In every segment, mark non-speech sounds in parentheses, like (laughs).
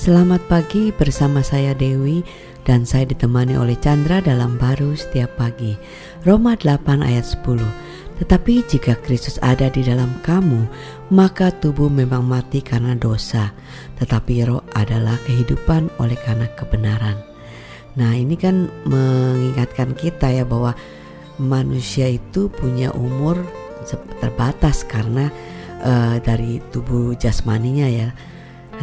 Selamat pagi bersama saya Dewi dan saya ditemani oleh Chandra dalam baru setiap pagi. Roma 8 ayat 10. Tetapi jika Kristus ada di dalam kamu, maka tubuh memang mati karena dosa, tetapi roh adalah kehidupan oleh karena kebenaran. Nah, ini kan mengingatkan kita ya bahwa manusia itu punya umur terbatas karena uh, dari tubuh jasmaninya ya.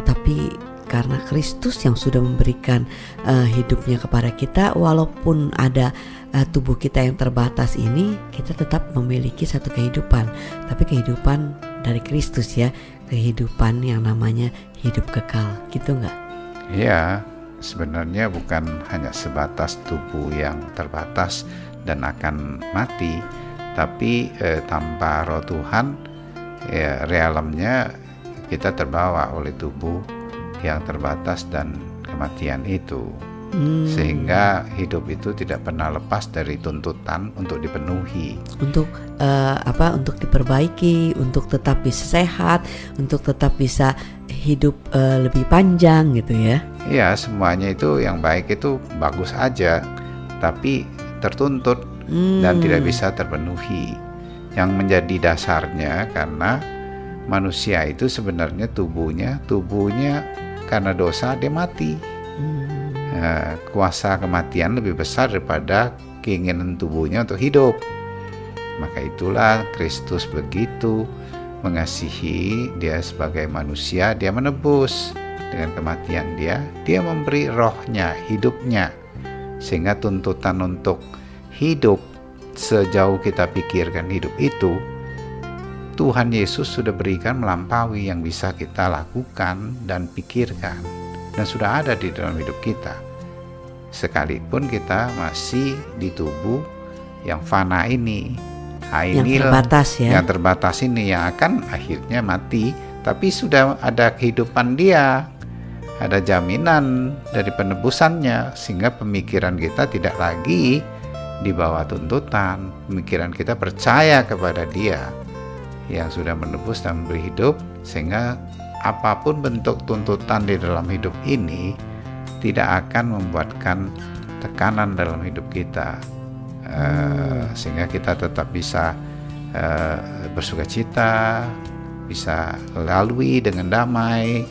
Tapi karena Kristus yang sudah memberikan uh, hidupnya kepada kita. Walaupun ada uh, tubuh kita yang terbatas ini kita tetap memiliki satu kehidupan. Tapi kehidupan dari Kristus ya kehidupan yang namanya hidup kekal. Gitu nggak? Iya sebenarnya bukan hanya sebatas tubuh yang terbatas dan akan mati tapi eh, tanpa roh Tuhan ya realemnya kita terbawa oleh tubuh yang terbatas dan kematian itu. Hmm. Sehingga hidup itu tidak pernah lepas dari tuntutan untuk dipenuhi. Untuk uh, apa? Untuk diperbaiki, untuk tetap bisa sehat, untuk tetap bisa hidup uh, lebih panjang gitu ya. Iya, semuanya itu yang baik itu bagus aja, tapi tertuntut hmm. dan tidak bisa terpenuhi. Yang menjadi dasarnya karena manusia itu sebenarnya tubuhnya tubuhnya karena dosa dia mati. Hmm. Nah, kuasa kematian lebih besar daripada keinginan tubuhnya untuk hidup. Maka itulah Kristus begitu mengasihi dia sebagai manusia, dia menebus dengan kematian dia, dia memberi rohnya, hidupnya. Sehingga tuntutan untuk hidup sejauh kita pikirkan hidup itu Tuhan Yesus sudah berikan melampaui yang bisa kita lakukan dan pikirkan dan sudah ada di dalam hidup kita. Sekalipun kita masih di tubuh yang fana ini, yang terbatas ya. Yang terbatas ini yang akan akhirnya mati, tapi sudah ada kehidupan dia. Ada jaminan dari penebusannya sehingga pemikiran kita tidak lagi di bawah tuntutan. Pemikiran kita percaya kepada dia yang sudah menebus dan memberi hidup sehingga apa pun bentuk tuntutan di dalam hidup ini tidak akan membuatkan tekanan dalam hidup kita. Uh, sehingga kita tetap bisa uh, bersuka cita bisa lalui dengan damai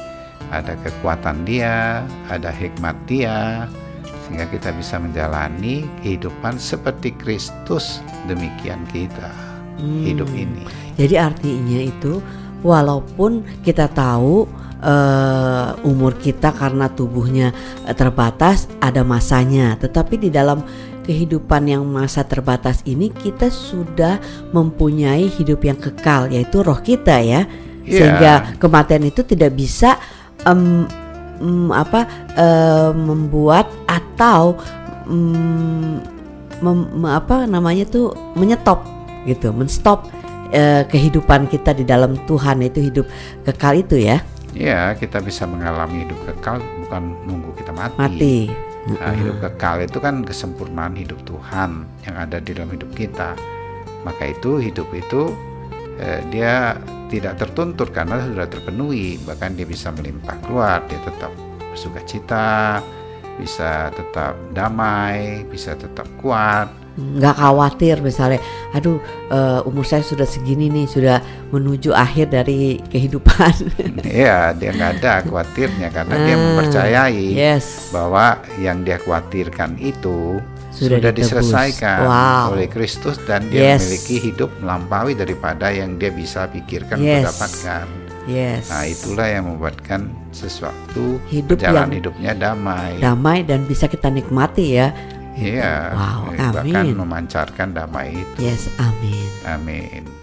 ada kekuatan dia ada hikmat dia sehingga kita bisa menjalani kehidupan seperti Kristus demikian kita hmm. hidup ini. Jadi artinya itu walaupun kita tahu uh, umur kita karena tubuhnya uh, terbatas ada masanya, tetapi di dalam kehidupan yang masa terbatas ini kita sudah mempunyai hidup yang kekal yaitu roh kita ya. Yeah. Sehingga kematian itu tidak bisa um, um, apa uh, membuat atau um, mem, apa namanya tuh menyetop gitu, menstop uh, kehidupan kita di dalam Tuhan itu hidup kekal itu ya. Iya, kita bisa mengalami hidup kekal bukan nunggu kita mati. Mati. Nah, hidup kekal itu kan kesempurnaan hidup Tuhan yang ada di dalam hidup kita. Maka itu hidup itu eh, dia tidak tertuntut karena sudah terpenuhi, bahkan dia bisa melimpah keluar, dia tetap bersuka cita, bisa tetap damai, bisa tetap kuat nggak khawatir misalnya aduh uh, umur saya sudah segini nih sudah menuju akhir dari kehidupan (laughs) iya dia nggak ada khawatirnya karena uh, dia ah, mempercayai yes. bahwa yang dia khawatirkan itu sudah, sudah diselesaikan wow. oleh Kristus dan dia yes. memiliki hidup melampaui daripada yang dia bisa pikirkan yes. untuk dapatkan Yes. Nah itulah yang membuatkan sesuatu hidup jalan hidupnya damai. Damai dan bisa kita nikmati ya Iya. Wow, amin. Bahkan memancarkan damai itu. Yes, amin. Amin.